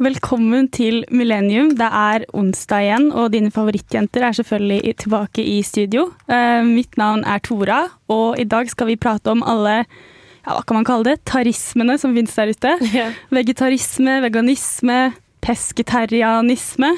Velkommen til Millennium. Det er onsdag igjen, og dine favorittjenter er selvfølgelig tilbake i studio. Eh, mitt navn er Tora, og i dag skal vi prate om alle ja, hva kan man kalle det, tarismene som finnes der ute. Yeah. Vegetarisme, veganisme, pesketarianisme.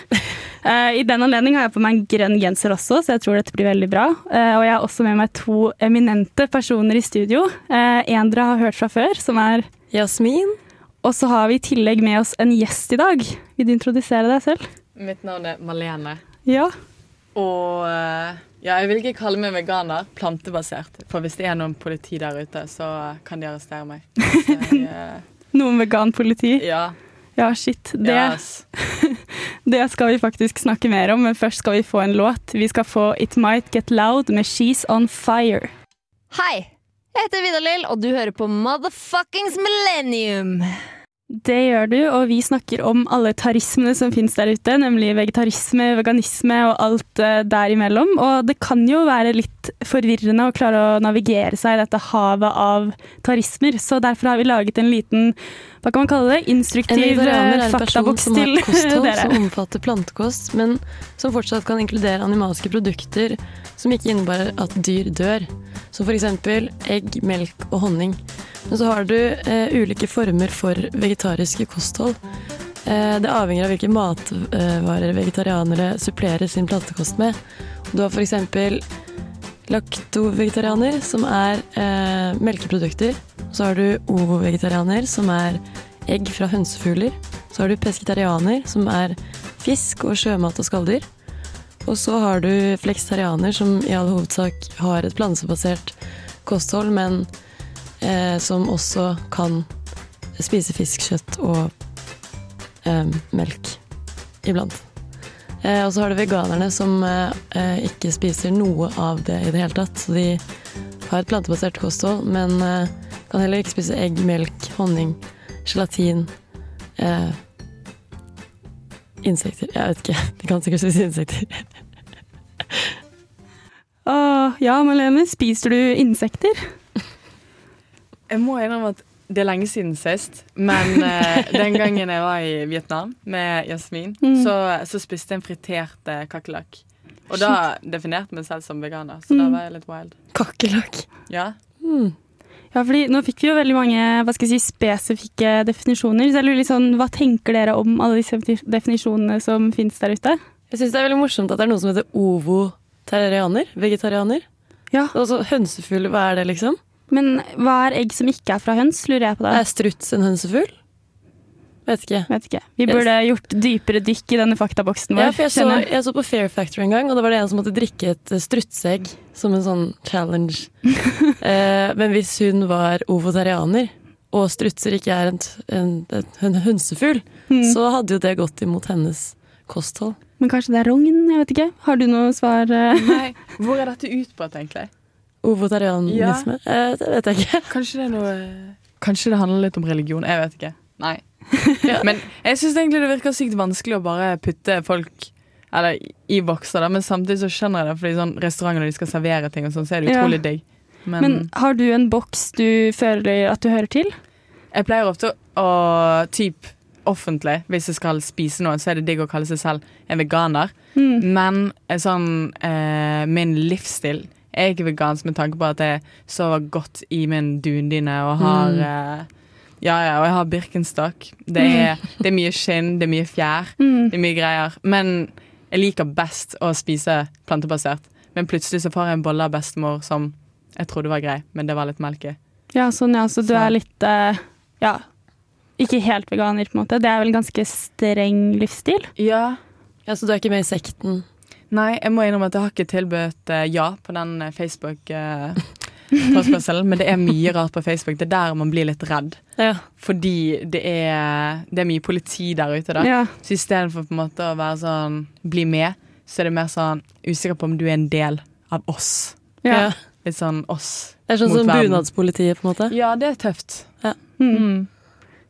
Eh, I den anledning har jeg på meg en grønn genser også, så jeg tror dette blir veldig bra. Eh, og jeg har også med meg to eminente personer i studio. En dere har hørt fra før, som er Jasmin. Og så har vi i tillegg med oss en gjest i dag. Vil du introdusere deg selv? Mitt navn er Malene. Ja. Og eh, ja, jeg vil ikke kalle meg veganer. Plantebasert. For hvis det er noen politi der ute, så kan de arrestere meg. Jeg, eh, Noen veganpoliti. ja. Ja, shit. Det, yes. det skal vi faktisk snakke mer om, men først skal vi få en låt. Vi skal få It Might Get Loud med She's On Fire. Hei! Jeg heter Vidar Lill, og du hører på Motherfuckings Millennium. Det gjør du, og vi snakker om alle tarismene som finnes der ute, nemlig vegetarisme, veganisme og alt eh, derimellom. Og det kan jo være litt forvirrende å klare å navigere seg i dette havet av tarismer, så derfor har vi laget en liten, hva kan man kalle det, instruktiv eh, en faktaboks til kosthold dere. som omfatter plantekost, men som fortsatt kan inkludere animalske produkter som ikke innebærer at dyr dør. Som f.eks. egg, melk og honning. Men så har du eh, ulike former for vegetariske kosthold. Eh, det avhenger av hvilke matvarer vegetarianere supplerer sin plantekost med. Du har f.eks. laktovegetarianer, som er eh, melkeprodukter. Så har du ovo-vegetarianer, som er egg fra hønsefugler. Så har du pesketarianer, som er fisk og sjømat og skalldyr. Og så har du flekstarianer, som i all hovedsak har et plantebasert kosthold, men eh, som også kan spise fisk, kjøtt og eh, melk iblant. Eh, og så har du veganerne, som eh, ikke spiser noe av det i det hele tatt. Så de har et plantebasert kosthold, men eh, kan heller ikke spise egg, melk, honning, gelatin, eh, insekter. Jeg vet ikke. De kan sikkert spise insekter. Åh, ja, Malene, spiser du insekter? Jeg må innrømme at det er lenge siden sist, men uh, den gangen jeg var i Vietnam med Jasmin, Mm. så, så spiste jeg en fritert uh, kakerlakk. Og da definerte meg selv som veganer, så da Mm. var jeg litt wild. Kakerlakk. Ja. Mm. Ja, fordi nå fikk vi jo veldig mange hva skal jeg si, spesifikke definisjoner. Så jeg lurer litt sånn, Hva tenker dere om alle disse definisjonene som finnes der ute? Jeg syns det er veldig morsomt at det er noe som heter ovo-terrianer. Vegetarianer. Ja. Altså hønsefugl, hva er det, liksom? Men hva er egg som ikke er fra høns, lurer jeg på da. Er struts en hønsefugl? Vet ikke. Vet ikke. Vi burde gjort dypere dykk i denne faktaboksen vår. Ja, for jeg så, jeg. så på Fair Factor en gang, og da var det en som måtte drikke et eh, strutseegg som en sånn challenge. eh, men hvis hun var ovotarianer, og strutser ikke er en, en, en hønsefugl, Mm. så hadde jo det gått imot hennes kosthold. Men kanskje det er rogn? Jeg vet ikke. Har du noe svar? eh? Nei, hvor er dette utbredt, egentlig? Ovotarianisme? Eh, det vet jeg ikke. Kanskje det er noe Kanskje det handler litt om religion? Jeg vet ikke. Nei. Men jeg syns egentlig det virker sykt vanskelig å bare putte folk eller, i bokser, da, men samtidig så skjønner jeg det, fordi sånn restauranter når de skal servere ting, og sånn, så er det Ja. utrolig digg. Men, Men har du en boks du føler at du hører til? jeg pleier ofte å typ offentlig, hvis jeg skal spise noe, så er det digg å kalle seg selv en veganer. Mm. Men eh, sånn eh, min livsstil er ikke vegansk med tanke på at jeg sover godt i min dundyne og har Mm. eh, Ja, ja, og jeg har Birkenstock. Det er, det er mye skinn, det er mye fjær, Mm. det er mye greier. Men jeg liker best å spise plantebasert. Men plutselig så får jeg en bolle av bestemor som jeg trodde var grei, men det var litt melk i. Ja, sånn ja. Så du Så- er litt uh, Ja, ikke helt veganer, på en måte. Det er vel ganske streng livsstil? Ja. Ja, Så du er ikke med i sekten? Nei, jeg må innrømme at jeg har ikke tilbudt eh, ja på den eh, Facebook-påspørselen, men det er mye rart på Facebook. Det er der man blir litt redd. Ja. Fordi det er, det er mye politi der ute, da. Ja. Så istedenfor på en måte å være sånn bli med, så er det mer sånn usikker på om du er en del av oss. ja. Litt sånn oss. mot verden. Det er sånn som bunadspolitiet, på en måte. Ja, det er tøft. Ja. Mm.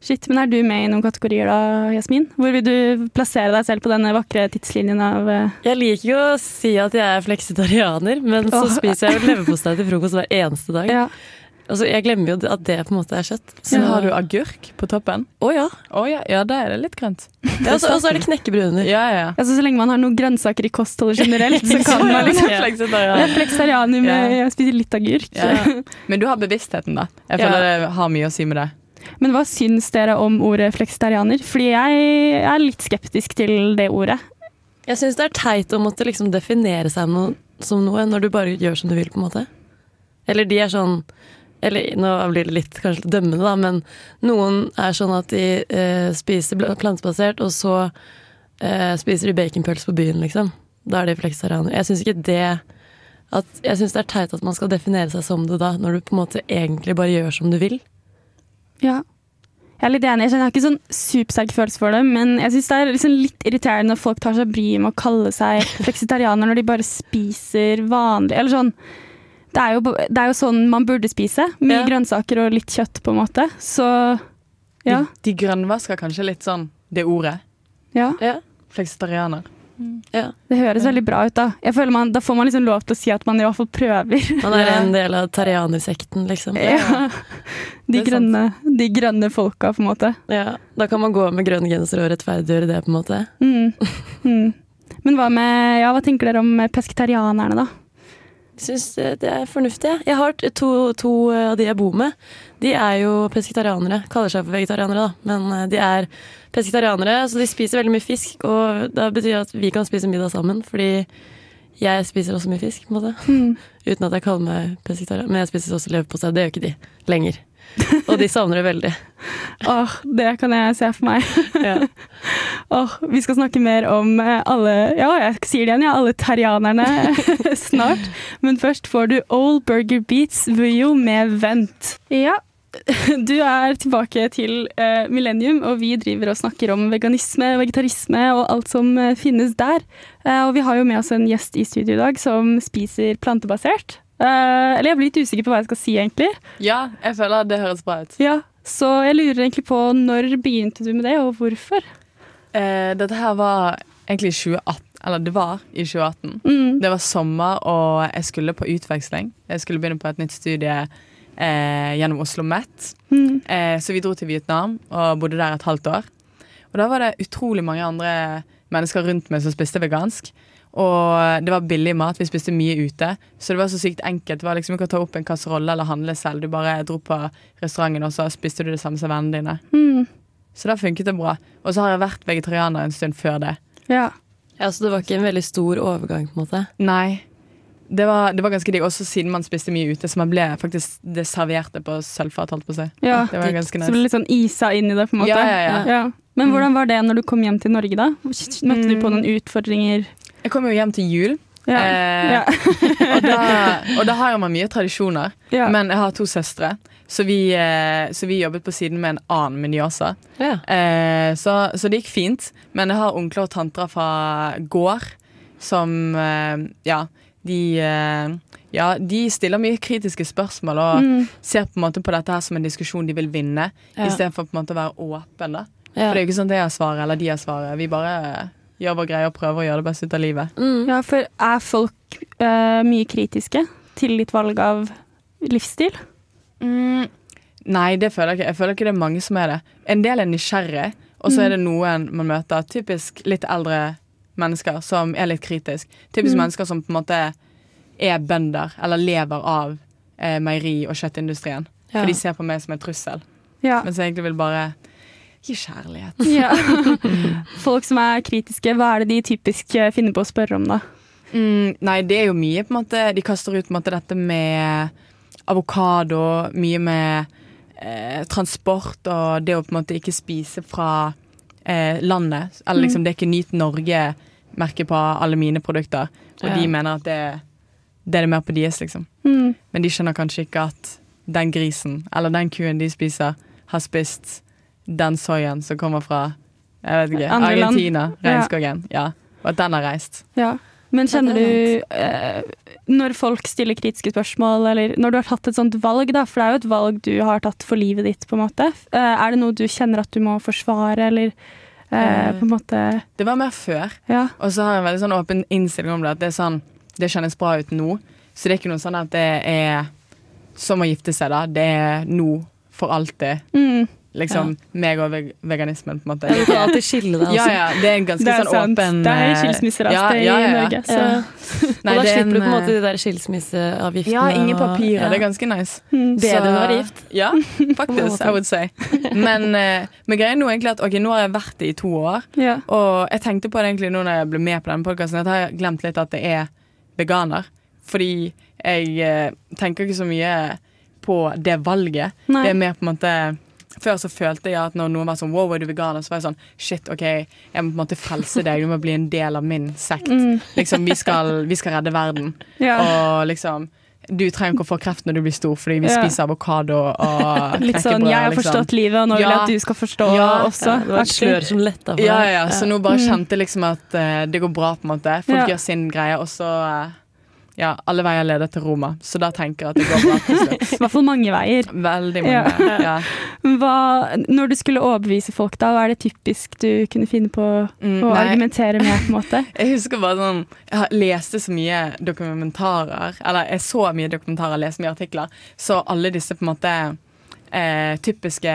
Shit, men er du med i noen kategorier da, Jasmin? Hvor vil du plassere deg selv på denne vakre tidslinjen av eh, Jeg liker jo å si at jeg er fleksitarianer, men så spiser jeg jo leverpostei til frokost hver eneste dag. Ja. Altså, jeg glemmer jo at det på en måte er kjøtt. Så har du agurk på toppen. Å ja. Oh, ja, ja, da er det litt grønt. ja og så er det knekkebrød under. Ja, ja. Altså, så lenge man har noen grønnsaker i kostholdet generelt, så kan man liksom Ja. Jeg er fleksitarianer med jeg spiser litt agurk. Ja. Men du har bevisstheten, da. Jeg Ja. føler det har mye å si med det. Men hva syns dere om ordet fleksitarianer? Fordi jeg er litt skeptisk til det ordet. Jeg syns det er teit å måtte liksom definere seg noe, som noe når du bare gjør som du vil, på en måte. Eller de er sånn Eller nå blir det litt kanskje dømmende, da, men noen er sånn at de eh, spiser plantebasert, og så eh, spiser de baconpølse på byen, liksom. Da er de fleksitarianere. Jeg syns ikke det at, Jeg syns det er teit at man skal definere seg som det da, når du på en måte egentlig bare gjør som du vil. Ja. Jeg er litt enig. Jeg har ikke sånn supersterk følelse for det, men jeg syns det er liksom litt irriterende når folk tar seg bryet med å kalle seg fleksitarianer når de bare spiser vanlig Eller sånn Det er jo, det er jo sånn man burde spise. Mye Ja. grønnsaker og litt kjøtt, på en måte. Så ja. De, de grønnvasker kanskje litt sånn det ordet. ja. Ja. Fleksitarianer. Ja. Det høres veldig bra ut, da. Jeg føler man, Da får man liksom lov til å si at man i hvert fall prøver. Man er en del av tarianersekten, liksom. Ja. De, grønne, de grønne folka, på en måte. Ja, Da kan man gå med grønn genser og rettferdiggjøre det, på en måte. Mm. Mm. Men hva med, ja, hva tenker dere om pesketarianerne, da? Syns det er fornuftig. jeg. Har to, to av de jeg bor med. De er jo pesketarianere. Kaller seg for vegetarianere, da. Men eh, de er pesketarianere, så de spiser veldig mye fisk. Og det betyr at vi kan spise middag sammen, fordi jeg spiser også mye fisk. på en måte. Mm. Uten at jeg kaller meg pesketarianer. Men jeg spiser også leverpostei. Det gjør ikke de lenger. Og de savner det veldig. Åh, det kan jeg se for meg. Ja. oh, vi skal snakke mer om eh, alle Ja, jeg sier det igjen, ja, alle terrianerne snart. Men først får du Old Burger Beats Vujo med Vent. Ja, du er tilbake til uh, Millennium, og vi driver og snakker om veganisme, vegetarisme og alt som eh, finnes der. Uh, og vi har jo med oss en gjest i studio i dag som spiser plantebasert. Eh, eller jeg blir litt usikker på hva jeg skal si, egentlig. Ja, jeg føler at det høres bra ut. Ja, Så jeg lurer egentlig på når begynte du med det, og hvorfor? Eh, dette her var egentlig i 2018, eller det var i 2018. Mm. Det var sommer, og jeg skulle på utveksling. Jeg skulle begynne på et nytt studie eh, gjennom Oslo Met. Mm. Eh, så vi dro til Vietnam og bodde der et halvt år. Og da var det utrolig mange andre mennesker rundt meg som spiste vegansk. Og det var billig mat. Vi spiste mye ute. Så det var så sykt enkelt. Det var liksom ikke å ta opp en kasserolle eller handle selv. Du bare dro på restauranten, og så spiste du det samme som vennene dine. Mm. Så da funket det bra. Og så har jeg vært vegetarianer en stund før det. Ja. Ja, Så det var ikke en veldig stor overgang, på en måte? Nei. Det var, det var ganske digg, også siden man spiste mye ute. Så man ble faktisk det serverte på sølvfat, holdt på å si. ja. Det var ganske Så det ble litt sånn isa inn i det, på en måte. Ja, ja, ja. Men Mm. hvordan var det når du kom hjem til Norge, da? Møtte du på noen utfordringer? Jeg kom jo hjem til jul, Ja. Eh, ja. og, da, og da har jo man mye tradisjoner. ja. Men jeg har to søstre, så vi, eh, så vi jobbet på siden med en annen Minyosa. Ja. Eh, så, så det gikk fint. Men jeg har onkler og tanter fra gård som eh, Ja, de eh, ja, de stiller mye kritiske spørsmål og Mm. ser på en måte på dette her som en diskusjon de vil vinne, Ja. istedenfor å være åpen. da. For det er jo ikke sånn at jeg har svaret eller de har svaret. Vi bare gjør vår greie og prøver å gjøre det beste ut av livet. Mm. ja, for er folk uh, mye kritiske til ditt valg av livsstil? Mm, nei, det føler jeg ikke. Jeg føler ikke det er mange som er det. En del er nysgjerrig, og så er det noen man møter, typisk litt eldre mennesker, som er litt kritisk. Typisk Mm. mennesker som på en måte er bønder, eller lever av eh, meieri- og kjøttindustrien. Ja. For de ser på meg som en trussel. Ja. Mens jeg egentlig vil bare gi kjærlighet. ja. Folk som er kritiske, hva er det de typisk eh, finner på å spørre om, da? Mm, nei, det er jo mye på en måte De kaster ut på en måte dette med avokado, mye med eh, transport og det å på en måte ikke spise fra eh, landet. Eller liksom, det er ikke Nyt Norge-merke på alle mine produkter. Og Ja. de mener at det, det er det mer på deres, liksom. Mm. Men de skjønner kanskje ikke at den grisen, eller den kuen de spiser, har spist den soyaen som kommer fra jeg vet ikke, Andre. Argentina, regnskogen. Ja. Og at den har reist. Ja. Men kjenner du eh, Når folk stiller kritiske spørsmål, eller når du har tatt et sånt valg, da, for det er jo et valg du har tatt for livet ditt, på en måte. Eh, er det noe du kjenner at du må forsvare, eller eh, Eh. på en måte Det var mer før. Ja. Og så har jeg en veldig sånn åpen innstilling om det. At det er sånn Det kjennes bra ut nå. Så det er ikke noe sånn at det er som å gifte seg, da. Det er nå for alltid. Mm. Liksom meg og veg veganismen, på en måte. Ja, du kan alltid skille deg. Ja, altså. ja, det er en ganske Det er sånn sant. åpen Det er skilsmisser skilsmisser ja, alltid ja, ja, i. Norge. Så. Ja. Nei, og da slipper en, du på en måte de der skilsmisseavgiftene. Ja, ingen papirer. ja. Det er ganske nice. Mm. Bedre enn å være gift. Ja, faktisk. I would say. Men, eh, men greia nå egentlig at ok, nå har jeg vært det i to år, Ja. og jeg tenkte på det egentlig nå når jeg ble med på denne podkasten, at jeg har glemt litt at det er veganer. Fordi jeg eh, tenker ikke så mye på det valget. Nei. Det er mer på en måte Før så følte jeg at når noen var sånn Wow, er du veganer? Så var jeg sånn Shit, OK, jeg må på en måte frelse deg. Du må bli en del av min sekt. Mm. Liksom, vi skal, vi skal redde verden. Ja. Og liksom Du trenger ikke å få kreft når du blir stor, fordi vi Ja. spiser avokado og Litt sånn 'jeg har liksom. forstått livet, og nå vil jeg Ja. at du skal forstå Ja. også'. Ja, det var et slør som letta for Ja, deg. ja, så nå bare kjente jeg liksom at uh, det går bra, på en måte. Folk Ja. gjør sin greie, og så eh, Ja, alle veier leder til Roma, så da tenker jeg at det går bra til slutt. I hvert fall mange veier. Veldig mange. Ja. Ja. Hva, når du skulle overbevise folk, da, hva er det typisk du kunne finne på Mm, å nei. argumentere med? på en måte? Jeg husker bare sånn Jeg leste så mye dokumentarer Eller jeg så mye dokumentarer, leste mye artikler Så alle disse på en måte eh, Typiske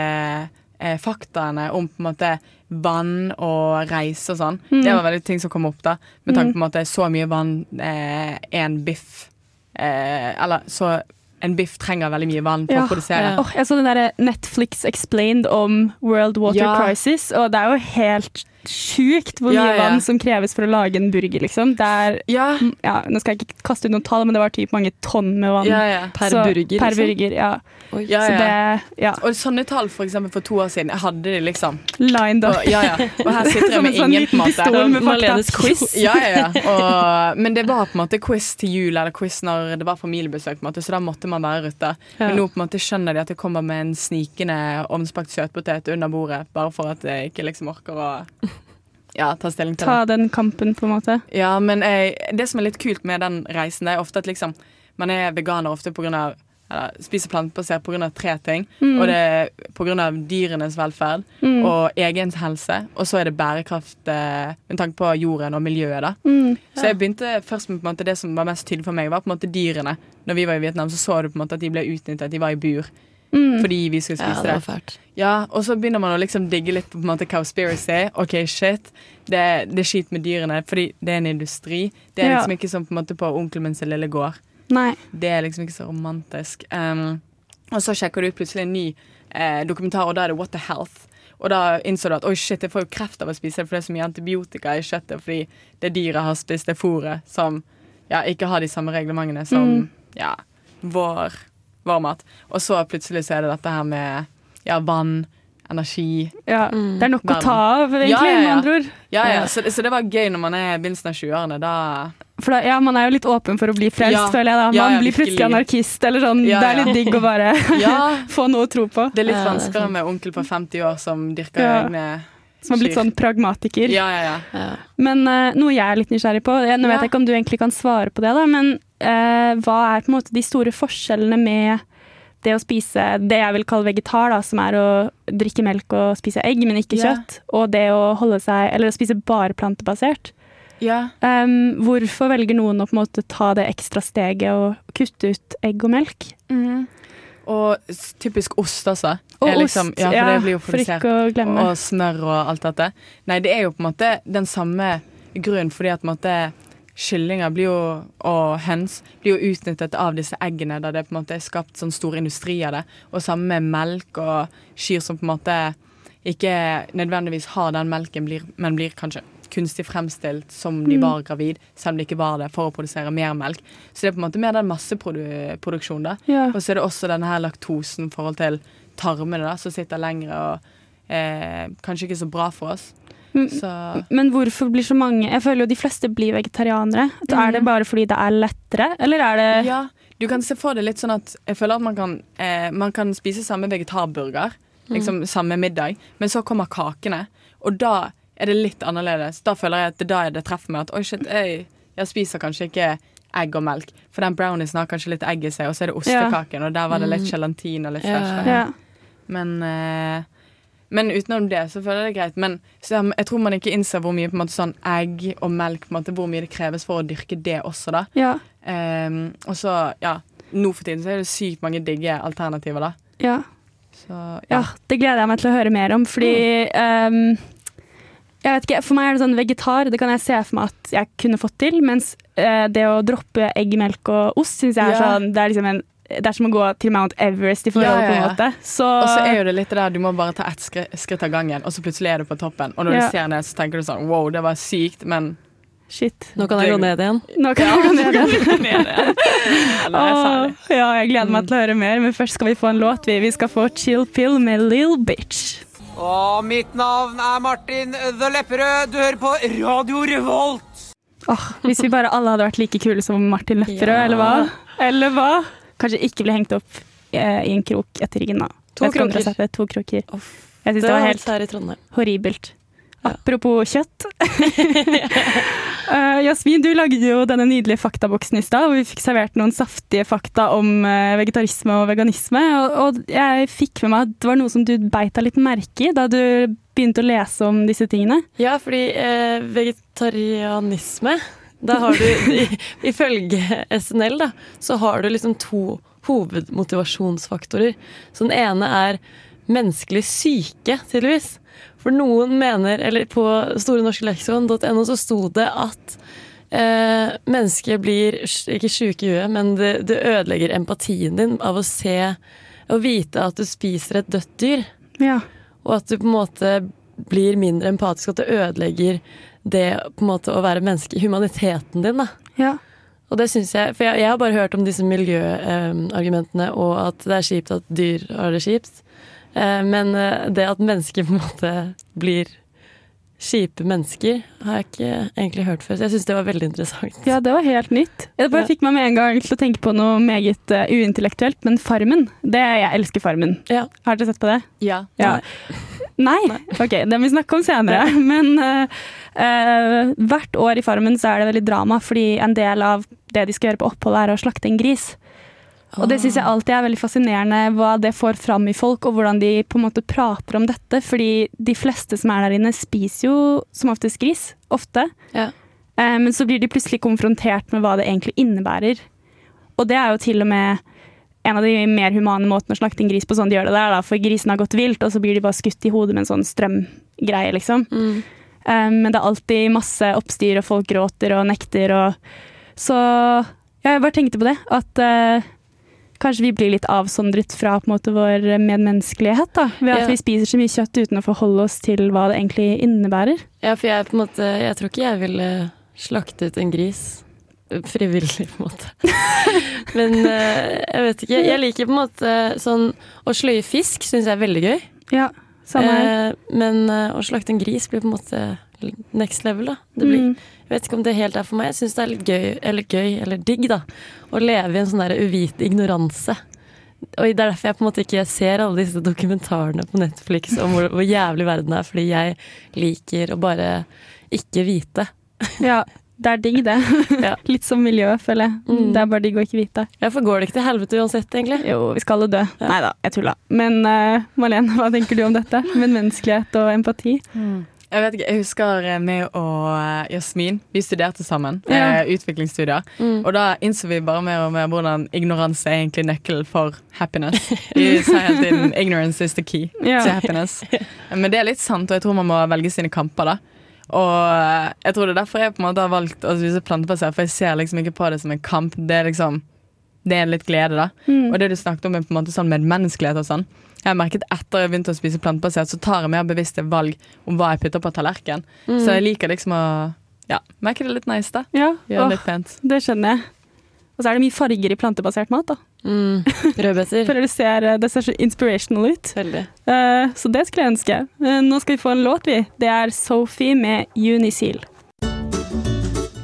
eh, faktaene Om på en måte vann og reise og sånn Mm. Det var veldig ting som kom opp da Med tanke på at det er så mye vann eh, En biff eh, Eller så en biff trenger veldig mye vann for Ja. å produsere Ja. Oh, jeg så den der Netflix Explained om World Water Ja. Crisis, og det er jo helt sjukt hvor mye ja. vann som kreves for å lage en burger, liksom. Det er, Ja, ja, nå skal jeg ikke kaste ut noen tall, men det var typ mange tonn med vann. ja, ja Per Så- burger, Per liksom. burger, ja. Oi. Ja, Så det, ja. Og sånne tall for eksempel for to år siden Jeg hadde de liksom Lined up. og, ja, ja. og her sitter jeg med sånn ingen på en måte Marlenes quiz. Ja, ja, ja. Og, men det var på en måte quiz til jul, eller quiz når det var familiebesøk, på en måte, så da måtte man være ute. Ja. Men nå på en måte skjønner de at det kommer med en snikende ovnsbakt søtpotet under bordet, bare for at jeg ikke liksom orker å ja, ta stilling til det. Ta den kampen, på en måte. Ja, men eh, det som er litt kult med den reisen, det er ofte at liksom man er veganer ofte på grunn av eller spiser plantebasert pga. tre ting. Mm. Og det er pga. dyrenes velferd Mm. og egen helse. Og så er det bærekraft eh, med tanke på jorden og miljøet. da Mm. så jeg begynte først med på en måte det som var mest tydelig for meg, var på en måte dyrene. Når vi var i Vietnam, så så du på en måte at de ble utnyttet. De var i bur Mm. fordi vi skulle Ja, spise det det. var fælt. Ja, Og så begynner man å liksom digge litt på på en måte cowspiracy. OK, shit. Det, det er skit med dyrene, fordi det er en industri. Det er Ja. liksom ikke som på en måte på onkelen min sin lille gård. Nei. Det er liksom ikke så romantisk. Um, og så sjekker du ut plutselig en ny eh, dokumentar, og da er det What the Health. Og da innså du at oi shit, jeg får jo kreft av å spise det, for det er så mye antibiotika i kjøttet fordi det dyret har spist, det fôret, som ja, ikke har de samme reglementene som Mm. ja, vår, vår mat. Og så plutselig så er det dette her med ja, vann, energi Ja. Mm. Det er nok å ta av, egentlig, Ja, ja, ja. med andre ord. Ja, ja, så, det- så det var gøy når man er i begynnelsen av 20-årene. Da For da, ja, man er jo litt åpen for å bli frelst, Ja. føler jeg da. Man Ja, ja, blir plutselig anarkist, eller sånn. Ja, Det er litt digg å bare Ja, få noe å tro på. det er litt er vanskeligere med onkel på 50 år som dyrker Ja. egne Som har blitt sånn pragmatiker. Ja, ja, ja. Ja. Men uh, noe jeg er litt nysgjerrig på, jeg, nå Ja. vet jeg ikke om du egentlig kan svare på det, da, men hva er på en måte de store forskjellene med det å spise det jeg vil kalle vegetar, da, som er å drikke melk og spise egg, men ikke Ja. kjøtt, og det å holde seg, eller å spise bare plantebasert? Yeah. Um, hvorfor velger noen å på en måte ta det ekstra steget og kutte ut egg og melk? Og typisk ost, altså. Og liksom, ost, ja, for det blir jo produsert. glemme. Og smør og alt dette. Nei, det er jo på en måte den samme grunnen, fordi at på en måte kyllinger blir jo, og høns blir jo utnyttet av disse eggene, da det på en måte er skapt sånn stor industri av det. Og samme med melk og kyr som på en måte ikke nødvendigvis har den melken, blir, men blir kanskje kunstig fremstilt som de Mm. var gravid, selv om de ikke var det, for å produsere mer melk. Så det er på en måte mer den masseproduksjonen, da. Ja. Og så er det også denne her laktosen i forhold til tarmene, da, som sitter lengre og eh, kanskje ikke så bra for oss. Mm, Så Men hvorfor blir så mange Jeg føler jo de fleste blir vegetarianere. Er det Mhm. bare fordi det er lettere, eller er det ja, du kan se for deg litt sånn at jeg føler at man kan, eh, man kan spise samme vegetarburger, liksom samme middag, men så kommer kakene, og da er det litt annerledes. Da føler jeg at det da er det treffer meg at oi, shit, jeg, jeg spiser kanskje ikke egg og melk, for den browniesen har kanskje litt egg i seg, og så er det ostekaken, og der var det litt gelatin og litt Ja. fresh. ja. Men, eh, men utenom det så føler jeg det er greit. Men så jeg, tror man ikke innser hvor mye på en måte sånn egg og melk på en måte, Hvor mye det kreves for å dyrke det også, da. ja. Um, og så, ja nå for tiden så er det sykt mange digge alternativer, da. Ja. Så ja, ja. det gleder jeg meg til å høre mer om, fordi ehm, jeg vet ikke, For meg er det sånn vegetar, det kan jeg se for meg at jeg kunne fått til. Mens uh, det å droppe egg, melk og ost syns jeg er Ja. sånn Det er liksom en det er som å gå til Mount Everest i forhold, Ja, ja, på en måte. Så, Og så er jo det litt der, du må bare ta ett skritt, skritt av gangen, og så plutselig er du på toppen. Og når Ja. du ser ned, så tenker du sånn wow, det var sykt, men shit. Nå kan jeg gå ned igjen. Nå kan jeg gå ned igjen. ned igjen. Åh, ja, jeg gleder meg til å høre mer, men først skal vi få en låt. Vi, vi skal få Chill Pill med Lill Bitch. Og mitt navn er Martin The Lepperød. Du hører på Radio Revolt. Åh, hvis vi bare alle hadde vært like kule som Martin Lepperød, Ja. eller hva? Eller hva? Kanskje ikke bli hengt opp eh, i en krok etter ryggen, da. To kroker. Sette, To kroker. Off. Jeg syns Det det var helt her i Trondheim. horribelt. Ja. Apropos kjøtt. uh, Jasmin, du lagde jo denne nydelige faktaboksen i stad, og vi fikk servert noen saftige fakta om uh, vegetarisme og veganisme. Og, og jeg fikk med meg at det var noe som du beit deg litt merke i da du begynte å lese om disse tingene. Ja, fordi uh, vegetarianisme Da har du, ifølge SNL, da, så har du liksom to hovedmotivasjonsfaktorer. Så den ene er menneskelig syke, tydeligvis. For noen mener, eller på Store norske leksikon.no så sto det at eh, mennesket blir ikke sjuke i huet, men det, det ødelegger empatien din av å se og vite at du spiser et dødt dyr Ja. og at du på en måte blir mindre empatisk, at det ødelegger det på en måte å være menneske, humaniteten din. da. ja. Og det syns jeg, For jeg, jeg har bare hørt om disse miljøargumentene, og at det er kjipt at dyr har det kjipt. Eh, men eh, det at mennesker på en måte blir kjipe mennesker, har jeg ikke egentlig hørt før. Så jeg syns det var veldig interessant. Ja, det var helt nytt. Det bare Ja. fikk meg med en gang til å tenke på noe meget uh, uintellektuelt, men Farmen. Det, jeg elsker Farmen. Ja. Har dere sett på det? Ja. Ja. Nei? Ok, det må vi snakke om senere. Men uh, uh, hvert år i Farmen så er det veldig drama, fordi en del av det de skal gjøre på opphold, er å slakte en gris. Og det syns jeg alltid er veldig fascinerende hva det får fram i folk, og hvordan de på en måte prater om dette. Fordi de fleste som er der inne, spiser jo som oftest gris. Ofte. Ja. Eh, men så blir de plutselig konfrontert med hva det egentlig innebærer. Og det er jo til og med en av de mer humane måtene å slakte en gris på, sånn de gjør det der, da, for grisen har gått vilt, og så blir de bare skutt i hodet med en sånn strømgreie, liksom. Mm. Eh, men det er alltid masse oppstyr, og folk gråter og nekter, og Så ja, jeg bare tenkte på det, at eh, kanskje vi blir litt avsondret fra på en måte vår medmenneskelighet, da, ved at Ja. vi spiser så mye kjøtt uten å forholde oss til hva det egentlig innebærer. Ja, for jeg måte Jeg tror ikke jeg ville slaktet en gris frivillig, på en måte. Men eh, jeg vet ikke. Jeg liker på en måte sånn Å sløye fisk syns jeg er veldig gøy. Ja, samme her. Eh, men eh, å slakte en gris blir på en måte next level, da. Det blir, Mm. Jeg vet ikke om det helt er for meg. Jeg syns det er litt gøy, eller gøy, eller digg, da. Å leve i en sånn der uvit ignoranse. Og det er derfor jeg på en måte ikke ser alle disse dokumentarene på Netflix om hvor, hvor jævlig verden er, fordi jeg liker å bare ikke vite. Ja, det er digg, det. Ja. Litt som miljø, føler jeg. Mm. Det er bare digg å ikke vite. Ja, for går det ikke til helvete uansett, egentlig? Jo, vi skal alle dø. Nei da, jeg tulla. Men uh, Malene, hva tenker du om dette? Med menneskelighet og empati? Jeg vet ikke, jeg husker eh, meg og eh, Jasmin, vi studerte sammen. Ja. eh, utviklingsstudier. Mm. Og da innså vi bare mer og mer hvordan ignoranse er egentlig nøkkelen for happiness. Vi sa hele tiden 'ignorance is the key Ja. to happiness'. Men det er litt sant, og jeg tror man må velge sine kamper, da. Og jeg tror det er derfor jeg på en måte har valgt å spise plantebasert, for jeg ser liksom ikke på det som en kamp. Det er liksom Det er litt glede, da. Mm. Og det du snakket om er på en måte sånn medmenneskelighet og sånn. Jeg har merket etter jeg begynte å spise plantebasert, så tar jeg mer bevisste valg om hva jeg putter på tallerkenen. Mm. Så jeg liker liksom å ja, merke det litt nice, da. Ja, Gjøre det litt pent. det skjønner jeg. Og så er det mye farger i plantebasert mat. da. Mm. Rødbeter. Føler det ser, eh, det ser så inspirational ut. Veldig. Uh, så det skulle jeg ønske. Uh, nå skal vi få en låt, vi. Det er Sophie med Unisil.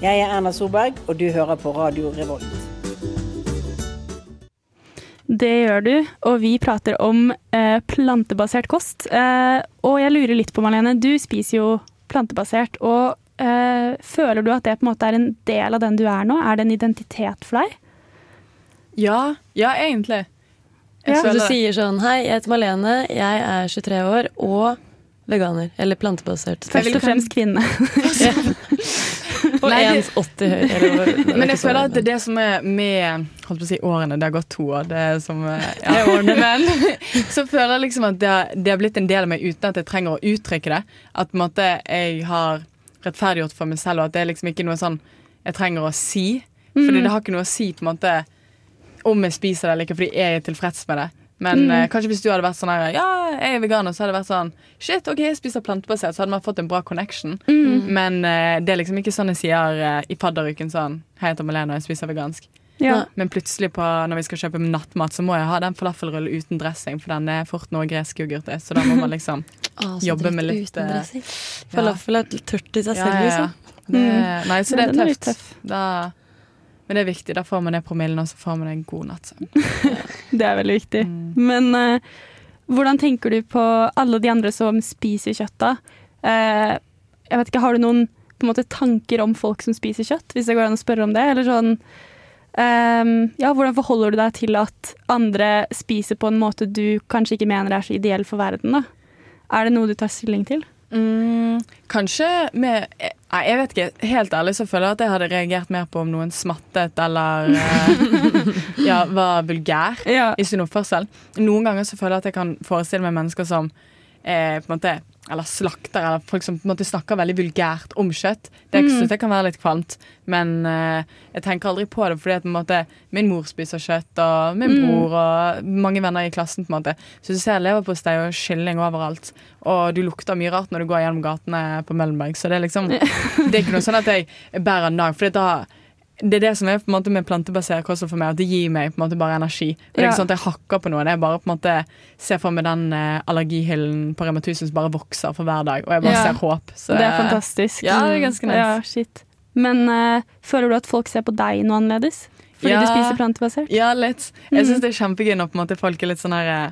Jeg er Erna Solberg, og du hører på Radio Revolt. Det gjør du, og vi prater om eh, plantebasert kost. Eh, og jeg lurer litt på, Malene, du spiser jo plantebasert. Og eh, føler du at det på en måte er en del av den du er nå? Er det en identitet for deg? Ja, ja, egentlig. Jeg Ja. Så du sier sånn Hei, jeg heter Malene, jeg er 23 år og veganer. Eller plantebasert. Først og fremst kvinne. Og Nei, det- 1,80 høy. Men jeg føler at det det som er med Holdt på å si årene, det har gått to år. Det er som er årene Men så føler jeg liksom at det, har- det har blitt en del av meg uten at jeg trenger å uttrykke det. At på en måte jeg har rettferdiggjort for meg selv, og at det er liksom ikke noe sånn jeg trenger å si. Fordi det har ikke noe å si på en måte om jeg spiser det eller ikke, fordi jeg er tilfreds med det. Men eh, kanskje hvis du hadde vært sånn her Ja, jeg er veganer, så hadde det vært sånn Shit, OK, jeg spiser plantebasert, så hadde man fått en bra connection. Men eh, det er liksom ikke sånn jeg sier eh, i fadderuken sånn Hei, jeg heter Malene, og jeg spiser vegansk. Ja. Men plutselig på, når vi skal kjøpe nattmat, så må jeg ha den falafelrullen uten dressing, for den er fort noe gresk yoghurt er, så da må man liksom ah, så jobbe med litt, uten eh, dressing. Falafel er tørt i seg selv, liksom. Det, nei, så det Ja, den er er litt tøft. Da, men det er viktig. Da får man ned promillen, og så får man en god nattsøvn. Det er veldig viktig. Men eh, hvordan tenker du på alle de andre som spiser kjøtt, da? Eh, jeg vet ikke, Har du noen måte, tanker om folk som spiser kjøtt, hvis det går an å spørre om det? Eller sånn ehm, Ja, hvordan forholder du deg til at andre spiser på en måte du kanskje ikke mener er så ideell for verden, da? Er det noe du tar stilling til? Mm, kanskje med Nei, jeg vet ikke. Helt ærlig så føler jeg at jeg hadde reagert mer på om noen smattet eller eh, ja, var vulgær Ja. i sin oppførsel. Noen ganger så føler jeg at jeg kan forestille meg mennesker som eh, på en måte eller slakter, eller folk som på en måte snakker veldig vulgært om kjøtt. Det, mm. synes jeg kan være litt kvalmt, men uh, jeg tenker aldri på det fordi at på en måte, min mor spiser kjøtt, og min bror og mange venner i klassen. på en måte. Så du ser leverpostei og kylling overalt, og du lukter mye rart når du går gjennom gatene på Møllenberg. Så det er liksom, det er ikke noe sånn at jeg bærer nag. For da det er det som er på en måte med plantebasert kosthold for meg, at det gir meg på en måte bare energi. Og det er ikke sånn at jeg hakker på noen. Jeg bare på en måte ser for meg den eh, allergihyllen på Rema 1000 som bare vokser for hver dag, og jeg bare Ja. ser håp. Så Det er fantastisk. Ja, det er ganske nice. Ja, shit. Men uh, føler du at folk ser på deg noe annerledes? Fordi Ja. du spiser plantebasert? Ja, litt. Jeg syns det er kjempegøy når på en måte folk er litt sånn her eh,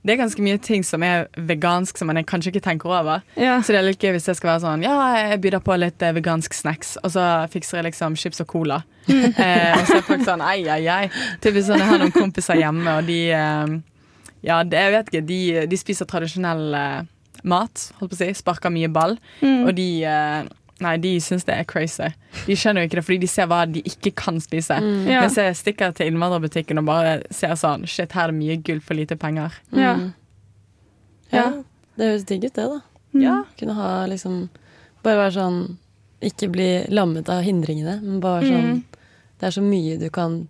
Det er ganske mye ting som er vegansk som man kanskje ikke tenker over. Ja. Så det er litt gøy hvis jeg skal være sånn Ja, jeg byr på litt eh, vegansk snacks, og så fikser jeg liksom chips og cola. eh, og så er folk sånn ei, ei, ei. Typisk sånn, Jeg har noen kompiser hjemme, og de eh, Ja, det, jeg vet ikke. De, de spiser tradisjonell eh, mat, holdt på å si. Sparker mye ball. Mm. Og de Nei, de syns det er crazy. De skjønner jo ikke det, fordi de ser hva de ikke kan spise. Ja. Mens jeg stikker til innvandrerbutikken og bare ser sånn Shit, her er det mye gull for lite penger. Ja. Ja. Det høres digg ut, det, da. Ja. Kunne ha liksom Bare være sånn Ikke bli lammet av hindringene, men bare sånn Det er så mye du kan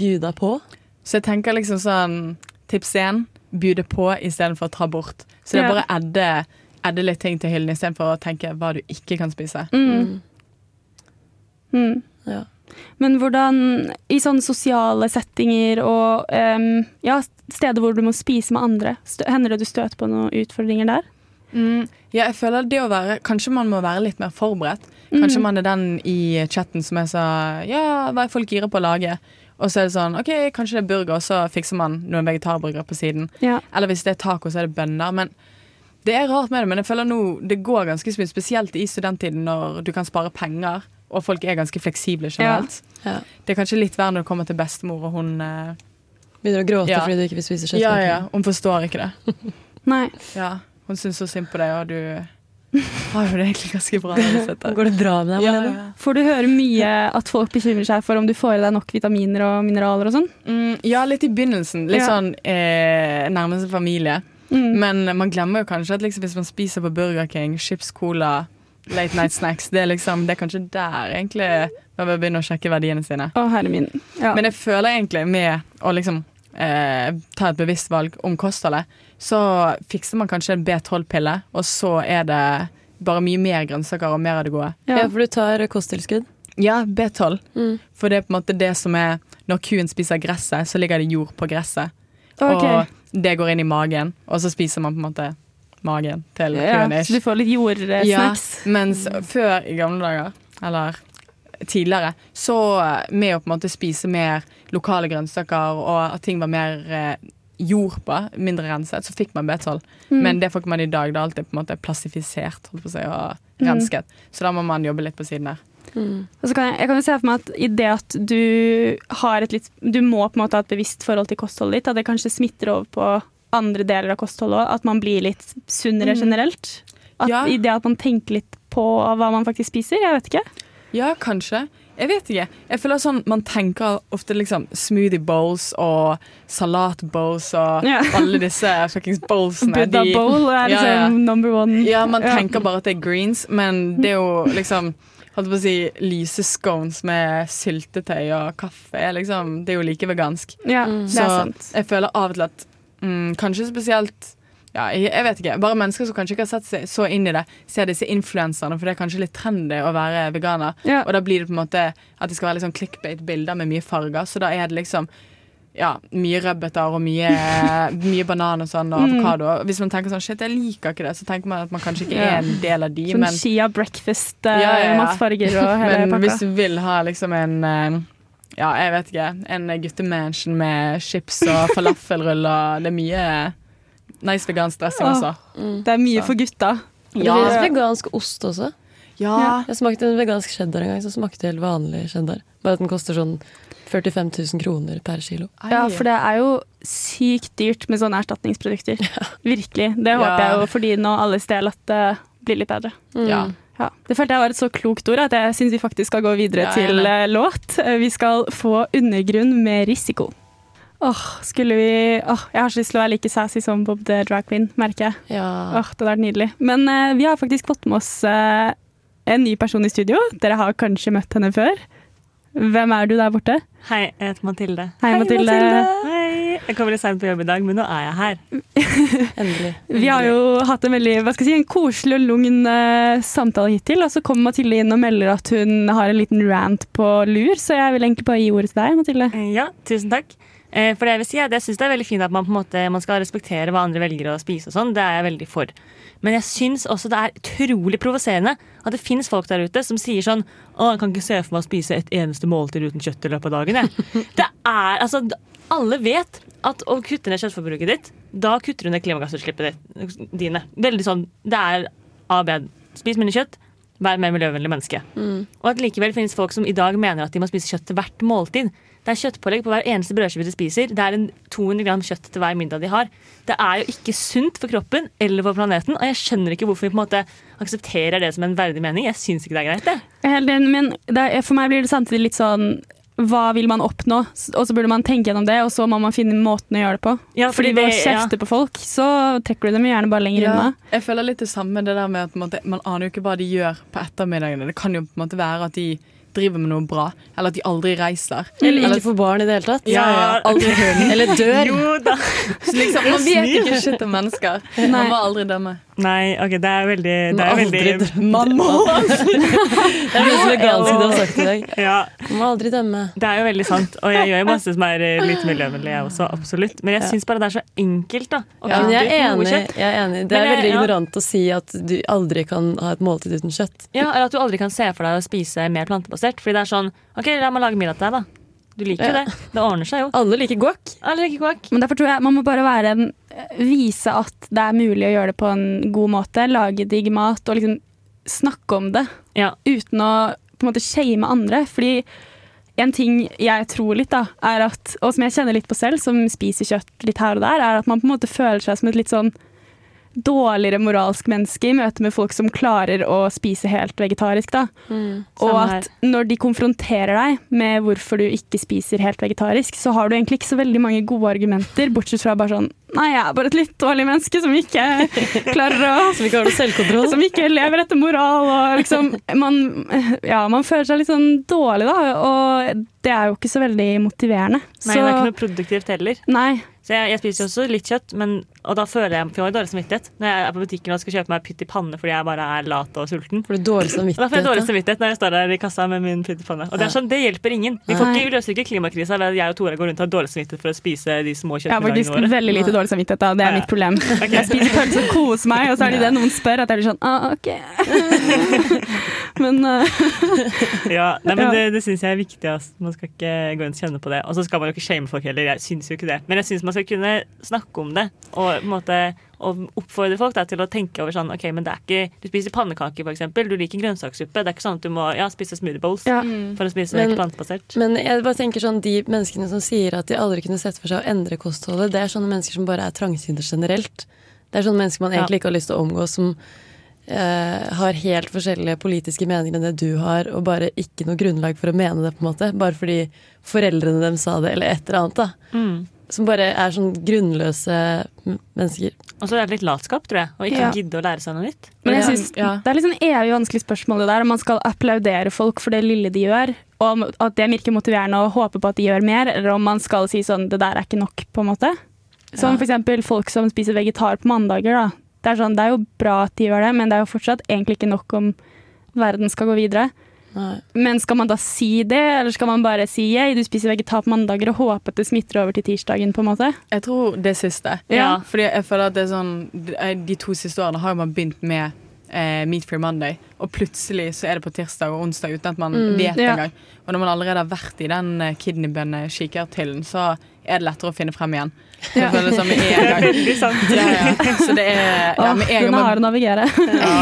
bjuda på. Så jeg tenker liksom sånn Tips én bjude på istedenfor å ta bort. Så det er bare bare adde, adde litt ting til hyllen istedenfor å tenke hva du ikke kan spise. Mm. Mm. Ja. Men hvordan i sånne sosiale settinger og um, ja, steder hvor du må spise med andre, hender det du støter på noen utfordringer der? Mm. Ja, jeg føler det å være Kanskje man må være litt mer forberedt. Kanskje man er den i chatten som er så Ja, hva er folk gira på å lage? Og så er det sånn OK, kanskje det er burger, og så fikser man noen vegetarburgere på siden. Ja. Eller hvis det er taco, så er det bønner. Men det er rart med det, men jeg føler nå det går ganske mye, spesielt i studenttiden når du kan spare penger, og folk er ganske fleksible generelt. Ja. Det er kanskje litt verre når det kommer til bestemor, og hun eh, Begynner å gråte Ja. fordi du ikke vil spise Ja, kjøttkaker. ja, hun forstår ikke det. Nei. Ja, Hun syns så synd på deg, og du har jo det egentlig ganske bra. du. Går det bra med deg, Ja, ja. Får du høre mye at folk bekymrer seg for om du får i deg nok vitaminer og mineraler og sånn? Mm, ja, litt i begynnelsen. Litt Ja. sånn eh, nærmeste familie. Mm. Men man glemmer jo kanskje at liksom, hvis man spiser på Burger King, chips, cola, late night snacks, det er, liksom, det er kanskje der egentlig man bør begynne å sjekke verdiene sine. Å, herre min. Ja. Men jeg føler egentlig med å liksom eh, ta et bevisst valg om kostholdet, så fikser man kanskje en B12-pille, og så er det bare mye mer grønnsaker og mer av det gode. Ja, ja. for du tar kosttilskudd. Ja, B12. Mm. For det er på en måte det som er Når kuen spiser gresset, så ligger det jord på gresset. Ok. Og det går inn i magen, og så spiser man på en måte magen til ja, kuen. så du får litt jordsnacks? mens før i gamle dager, eller tidligere, så med å på en måte spise mer lokale grønnsaker og at ting var mer eh, jord på, mindre renset, så fikk man B12. Mm. Men det får ikke man i dag. Det er alltid på en måte plastifisert holdt på å si, og Mm. rensket. Så da må man jobbe litt på siden der. Mm. Og så kan jeg, jeg kan jo se for meg at i det at du har et litt Du må på en måte ha et bevisst forhold til kostholdet ditt, at det kanskje smitter over på andre deler av kostholdet òg. At man blir litt sunnere generelt. At Ja. I det at man tenker litt på hva man faktisk spiser. Jeg vet ikke. Ja, kanskje. Jeg vet ikke. Jeg føler sånn, Man tenker ofte liksom smoothie bowls og salat bowls og Ja. alle disse fuckings bowlsene. Buddha bowl er Ja, ja. liksom number one. Ja, man tenker bare at det er greens, men det er jo liksom Holdt på å si lyse scones med syltetøy og kaffe. Liksom, det er jo like vegansk. Ja, mm. Så er jeg føler av og til at mm, kanskje spesielt ja, jeg, vet ikke. Bare mennesker som kanskje ikke har sett seg så inn i det, ser disse influenserne, for det er kanskje litt trendy å være veganer. Ja. Og da blir det på en måte at det skal være liksom clickbait-bilder med mye farger. Så da er det liksom ja, mye rødbeter og mye, mye banan og sånn, og Mm. avokado. Hvis man tenker sånn shit, jeg liker ikke det, så tenker man at man kanskje ikke er en del av de, Sånn men Shia breakfast, eh, Ja, ja, ja. matfarger og hele men pakka. hvis du vil ha liksom en eh, Ja, jeg vet ikke. En guttemansion med chips og falafelrull og Det er mye nice vegansk dressing også. Det er mye Så. for gutta. Det Ja. finnes vegansk ost også. Ja. Jeg smakte en vegansk cheddar en gang, så smakte helt vanlig cheddar. Bare at den koster sånn 45 000 kroner per kilo. Ja, for det er jo sykt dyrt med sånne erstatningsprodukter. Virkelig. Det håper Ja. jeg jo for nå og alles del at det blir litt bedre. ja. Ja. Det følte jeg var et så klokt ord at jeg syns vi faktisk skal gå videre Ja, til eh, låt. Eh, Vi skal få 'Undergrunn med risiko'. Åh, skulle vi Åh, Jeg har så lyst til å være like sassy som Bob the Drag Queen, merker jeg. Ja. Åh, det hadde vært nydelig. Men uh, vi har faktisk fått med oss uh, en ny person i studio. Dere har kanskje møtt henne før. Hvem er du der borte? Hei, jeg heter Mathilde. Hei, Mathilde. Hei! Jeg kommer litt seint på jobb i dag, men nå er jeg her. Endelig. Vi har jo hatt en veldig, hva skal jeg si, en koselig og lugn eh, samtale hittil, og så kommer Mathilde inn og melder at hun har en liten rant på lur, så jeg vil egentlig bare gi ordet til deg, Mathilde. Eh, Ja, tusen takk. Eh, For det jeg vil si er at jeg syns det er veldig fint at man på en måte man skal respektere hva andre velger å spise og sånn. Det er jeg veldig for. Men jeg syns også det er utrolig provoserende at det finnes folk der ute som sier sånn Å, jeg kan ikke se for meg å spise et eneste måltid uten kjøtt i løpet av dagen, jeg. Det er altså Alle vet at å kutte ned kjøttforbruket ditt, da kutter du ned klimagassutslippene dine. Veldig sånn Det er ABD. Spis mindre kjøtt. Vær mer miljøvennlig menneske. Og at likevel finnes folk som i dag mener at de må spise kjøtt til hvert måltid. Det er kjøttpålegg på hver eneste brødskive de spiser. Det er en 200 gram kjøtt til hver middag de har. Det er jo ikke sunt for kroppen eller for planeten, og jeg skjønner ikke hvorfor vi på en måte aksepterer det som en verdig mening. Jeg syns ikke det er greit, det. Men det er, for meg blir det samtidig litt sånn hva vil man oppnå? Og så burde man tenke gjennom det, og så må man finne måten å gjøre det på. Ja, Fordi fordi ved å kjefte ja. på folk, så trekker du dem gjerne bare lenger Ja, unna. jeg føler litt det samme det der med at måte, man aner jo ikke hva de gjør på ettermiddagene. Det kan jo på en måte være at de driver med noe bra, eller at de aldri reiser. Eller ikke får barn i det hele tatt. Ja, ja. Aldri Eller dør. Jo da. Så liksom, man vet ikke shit om mennesker. Man må aldri dømme. Nei, ok, det er veldig Det er aldri veldig. Man må Det er mye vegansk du har sagt i dag. Ja, Man må aldri dømme. Det er jo veldig sant, og jeg gjør jo masse som er eh, litt miljøvennlig, jeg også. Absolutt. Men jeg syns bare det er så enkelt, da. Ja, jeg er enig. Jeg er enig. Det er jeg- veldig ja. ignorant å si at du aldri kan ha et måltid uten kjøtt. Ja, eller at du aldri kan se for deg å spise mer plantebasert. Fordi det er sånn OK, la meg lage middag til deg, da. Du liker jo det. Det ordner seg jo. Alle liker guac. Alle liker guac. Men derfor tror jeg man må bare være en, vise at det er mulig å gjøre det på en god måte. Lage digg mat og liksom snakke om det Ja. uten å på en måte shame andre. Fordi en ting jeg tror litt, da, er at, og som jeg kjenner litt på selv, som spiser kjøtt litt her og der, er at man på en måte føler seg som et litt sånn dårligere moralsk menneske i møte med folk som klarer å spise helt vegetarisk. da. Og at når de konfronterer deg med hvorfor du ikke spiser helt vegetarisk, så har du egentlig ikke så veldig mange gode argumenter, bortsett fra bare sånn Nei, jeg er bare et litt dårlig menneske som ikke klarer å Som ikke har noe selvkontroll. Som ikke lever etter moral og liksom Man, ja, man føler seg litt sånn dårlig, da, og det er jo ikke så veldig motiverende. Nei, det er ikke noe produktivt heller. Nei. Så jeg, jeg spiser også litt kjøtt, men, og da føler jeg, for jeg har dårlig samvittighet når jeg er på butikken og skal kjøpe meg pytt i panne fordi jeg bare er lat og sulten. For er dårlig samvittighet, da får jeg dårlig samvittighet. når jeg står der i kassa med min pytt i panne. Og det er sånn, det hjelper ingen. Vi, får ikke, vi løser ikke klimakrisa ved at jeg og Tora går rundt og har dårlig samvittighet for å spise de små Jeg har faktisk kjøttmiddagene veldig lite dårlig samvittighet, da. Det er Ja, ja. mitt problem. Jeg spiser pølse og koser meg, og så er det det noen spør, at jeg blir sånn ah, OK. Men uh, Ja, nei, men Det, det syns jeg er viktig. Altså. Man skal ikke gå inn og kjenne på det. Og så skal man jo ikke shame folk heller. Jeg syns jo ikke det. Men jeg syns man skal kunne snakke om det og på en måte og oppfordre folk da, til å tenke over sånn OK, men det er ikke Du spiser pannekaker, for eksempel. Du liker grønnsakssuppe. Det er ikke sånn at du må ja, spise smoothie bowls ja. for å spise Men- plantebasert. Men jeg bare tenker sånn, de menneskene som sier at de aldri kunne sett for seg å endre kostholdet, det er sånne mennesker som bare er trangsynte generelt. Det er sånne mennesker man egentlig ikke har lyst til å omgås, som eh, har helt forskjellige politiske meninger enn det du har, og bare ikke noe grunnlag for å mene det, på en måte. Bare fordi foreldrene dem sa det, eller et eller annet. da. Mm. Som bare er sånn grunnløse mennesker. Og så er det litt latskap, tror jeg. Å ikke Ja. gidde å lære seg noe nytt. Men jeg synes ja. Det er litt sånn evig vanskelig spørsmål det der, om man skal applaudere folk for det lille de gjør, og at det virker motiverende og håpe på at de gjør mer, eller om man skal si sånn det der er ikke nok, på en måte. Som Ja. eksempel folk som spiser vegetar på mandager. da. Det er, sånn, det er jo bra at de gjør det, men det er jo fortsatt egentlig ikke nok om verden skal gå videre. Nei. Men skal man da si det, eller skal man bare si «Yay, du spiser vegetar på mandager og håpe at det smitter over til tirsdagen? på en måte? Jeg tror det siste. Ja. Fordi jeg føler at det er sånn De de to siste årene har jo man begynt med eh, Meat Free Monday, og plutselig så er det på tirsdag og onsdag uten at man Mm. vet Ja. engang. Og når man allerede har vært i den eh, kidneybønne-kikertillen, så er det lettere å finne frem igjen. Ja. det er. Veldig sant. Ja, ja. Så det er ja, med en gang man, å navigere.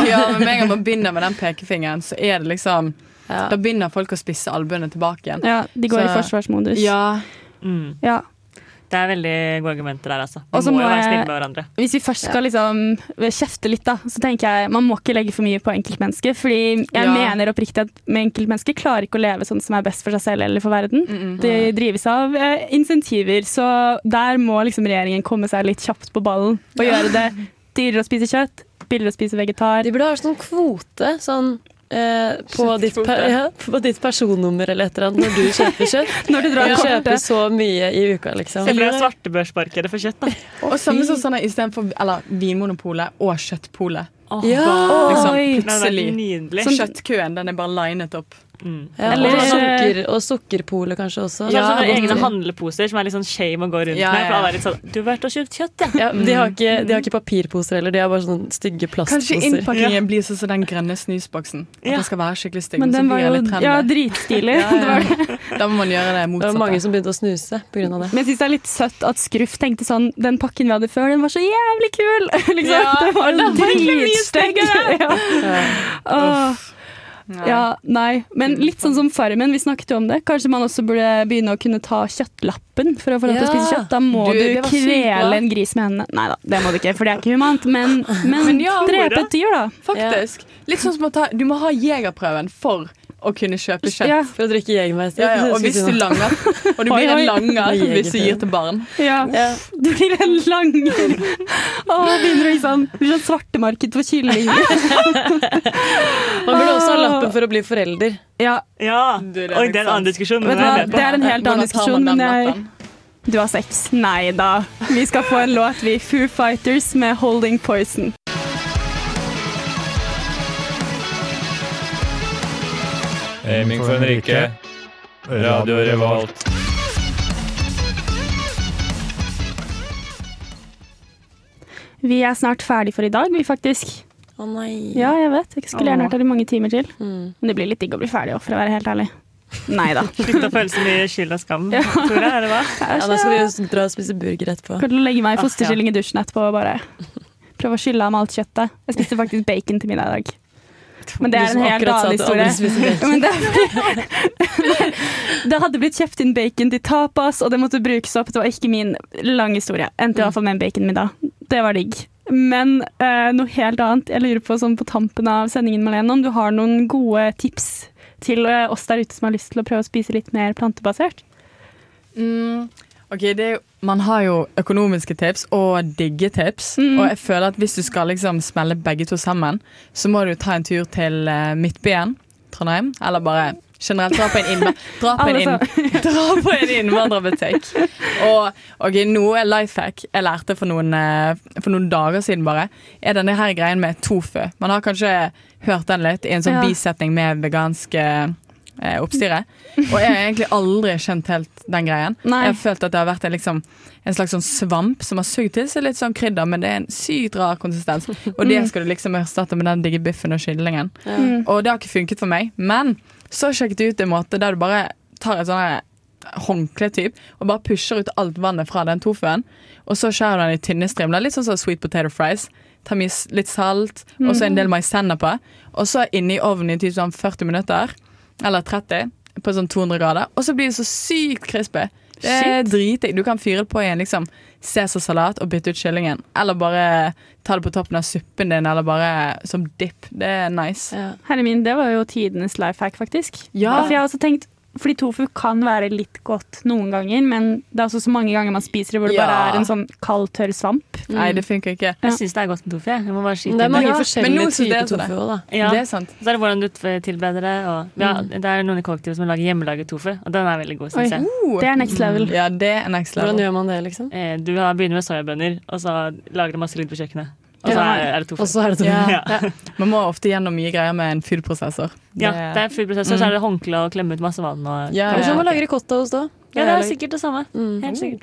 ja, men med en gang man begynner med den pekefingeren, så er det liksom Ja. Da begynner folk å spisse albuene tilbake igjen. Ja, de går Så- i forsvarsmodus. Ja, Mm. Ja. Det er veldig gode argumenter der, altså. Vi må må jo være snille med hverandre. Hvis vi først skal liksom kjefte litt, da, så tenker jeg man må ikke legge for mye på enkeltmennesket. Fordi jeg Ja. mener oppriktig at enkeltmennesket klarer ikke å leve sånn som er best for seg selv eller for verden. Mm, mm. Det drives av eh, insentiver, så der må liksom regjeringen komme seg litt kjapt på ballen og gjøre det dyrere å spise kjøtt, billigere å spise vegetar. De burde ha sånn kvote sånn eh, på, ditt per, ja, på ditt personnummer eller et eller annet når du kjøper kjøtt. Når du drar kjøper kortet. så mye i uka, liksom. Deg svartebørsmarkedet for kjøtt, da. Og samme som sånn istedenfor Eller Vinmonopolet og Kjøttpolet. Oh, Ja. Liksom, plutselig. nydelig. Så kjøttkøen den er bare linet opp. Mm. Ja, Eller- og, sukker, og sukkerpolet kanskje også. Ja, så sånne egne handleposer som er litt sånn shame å gå rundt Ja, med. ja. For alle er litt sånn Du har vært og kjøpt kjøtt, ja. Ja, de, har ikke, de har ikke papirposer heller, de har bare sånne stygge Kanskje innpakkingen innpakningen blir sånn som den grønne snusboksen. At Ja. den skal være skikkelig stygg. Men den var jo ja, dritstilig. Ja, ja. Da må man gjøre det Det var mange som begynte å snuse pga. det. Men jeg syns det er litt søtt at Skruff tenkte sånn Den pakken vi hadde før, den var så jævlig kul! liksom. Ja, det var dritstygg. Ja. Åh. Nei. Ja, nei. Men litt sånn som Farmen, vi snakket jo om det. Kanskje man også burde begynne å kunne ta kjøttlappen for å få lov til å spise kjøtt. Da må Du, du, kvele en gris med hendene. Nei da, det må du ikke, for det er ikke humant. Men, men, Men ja, drepe et dyr, da. Faktisk. Litt sånn som å ta Du må ha jegerprøven for å kunne kjøpe kjøtt. Ja, For å drikke Jegermeister. Ja, ja, og hvis du langer Og du blir en langer hvis du gir til barn. ja. ja. Du blir en langer. Å, begynner å liksom Det blir sånn svartemarked for kylling. Man burde også ha lappen for å bli forelder. Ja, Ja. Du, det Oi, det er en annen diskusjon. Men hva? Det er en helt annen diskusjon, men jeg, du har sex. Nei da. Vi skal få en låt, vi. Foo Fighters med 'Holding Poison'. Aiming for den rike. Radio Revolt. Vi er snart ferdig for i dag, vi faktisk. Å nei. Ja, jeg vet. Jeg skulle gjerne vært her i mange timer til. Mm. Men det blir litt digg å bli ferdig òg, for å være helt ærlig. Nei da. Slutt å føle så mye skyld og skam, Tora. jeg, eller hva? Ja, da skal vi jo dra og spise burger etterpå. Kan å legge meg i fosterkylling i dusjen etterpå og bare prøve å skylle av med alt kjøttet. Jeg spiste faktisk bacon til middag i dag. Men det er en helt annen historie. det, det hadde blitt kjøpt inn bacon til tapas, og det måtte brukes opp. Det var ikke min lang historie. Endte i hvert fall med en baconmiddag. Det var digg. Men uh, noe helt annet. Jeg lurer på sånn på tampen av sendingen, Malene, om du har noen gode tips til eh, oss der ute som har lyst til å prøve å spise litt mer plantebasert? Mm, ok, det jo, Man har jo økonomiske tips og digge tips. Mm. Og jeg føler at hvis du skal liksom smelle begge to sammen, så må du ta en tur til uh, Midtbyen, Trondheim. Eller bare generelt dra på en, innva dra på en, inn dra på en innvandrerbutikk. Og ok, noe life hack jeg lærte for noen, eh, for noen dager siden bare, er denne her greien med tofu. Man har kanskje hørt den litt i en sånn Ja. bisetning med veganske eh, oppstyret. Og jeg har egentlig aldri skjønt helt den greien. Nei. Jeg har følt at det har vært en, liksom, en slags sånn svamp som har sugd til seg litt sånn krydder, men det er en sykt rar konsistens. Og det skal du liksom erstatte med den digge biffen og kyllingen. Ja. Og det har ikke funket for meg. Men så sjekket jeg ut en måte der du bare tar et sånn håndkle typ, og bare pusher ut alt vannet fra den tofuen. Og så skjærer du den i tynne strimler, litt sånn som sweet potato fries. Tar litt salt, og så en del maisena på. Og så inni ovnen i typ sånn 40 minutter, eller 30, på sånn 200 grader. Og så blir det så sykt crispy. Det er dritdigg. Du kan fyre det på i en liksom cæsarsalat og bytte ut kyllingen. Eller bare ta det på toppen av suppen din, eller bare som dip. Det er nice. Ja. Herre min, det var jo tidenes life hack, faktisk. Ja. For jeg har også tenkt fordi tofu kan være litt godt noen ganger, men det er også så mange ganger man spiser det hvor det Ja. bare er en sånn kald, tørr svamp. Nei, det funker ikke. Jeg syns det er godt med tofu. jeg. Jeg må bare skyte Det er mange Ja, forskjellige typer så det. tofu òg, da. Ja. Det er sant. Så er det hvordan du t- tilbereder det. Og, ja, Det er noen i kollektivet som lager hjemmelaget tofu, og den er veldig god, syns jeg. Uh, Det er next level. Ja, det er next Hvordan gjør man det, liksom? Eh, Du begynner med soyabønner, og så lager du masse lyd på kjøkkenet. Og så er, er det to er tofu. Ja. Ja. Man må ofte gjennom mye greier med en fullprosessor. Ja, det er foodprosessor, så er det håndkle og klemme ut masse vann. Og, Ja, Kanskje man lager ricotta hos da? ja, det er sikkert det samme. Mm. Helt sikkert.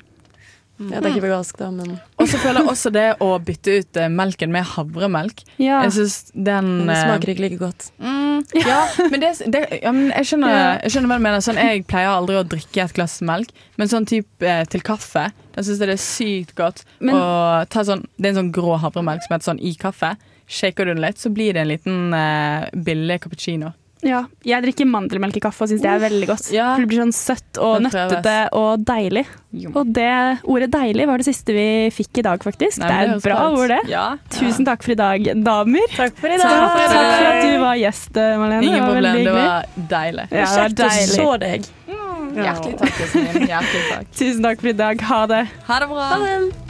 Ja, det er ikke vegansk, da, men Og så føler jeg også det å bytte ut eh, melken med havremelk. Ja. Jeg synes den det eh, smaker ikke like godt. Mm, ja, men, det, det, ja, men jeg, skjønner, jeg skjønner hva du mener. Sånn, jeg pleier aldri å drikke et glass melk, men sånn type eh, til kaffe Da syns jeg det er sykt godt Men- å ta sånn Det er en sånn grå havremelk som heter sånn i kaffe. Shaker du den litt, så blir det en liten uh, billig cappuccino. Ja, jeg drikker mandelmelk i kaffe og syns det er veldig godt. Ja. For det blir sånn søtt og nøttete og deilig. Og det ordet 'deilig' var det siste vi fikk i dag, faktisk. Nei, det er et bra bra ord, det. Ja. Tusen takk for i dag, damer. Takk for i Takk, takk for at du var gjest, Malene. Ingen det var problem. Det var deilig. Ja, det Kjekt å se deg. Hjertelig takk, Jasmin. Hjertelig takk. Tusen takk for i dag. Ha det. Ha det bra.